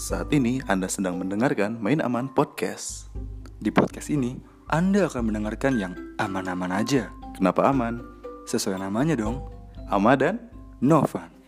Saat ini Anda sedang mendengarkan Main Aman Podcast. Di podcast ini, Anda akan mendengarkan yang aman-aman aja. Kenapa aman? Sesuai namanya dong, Aman dan Novan.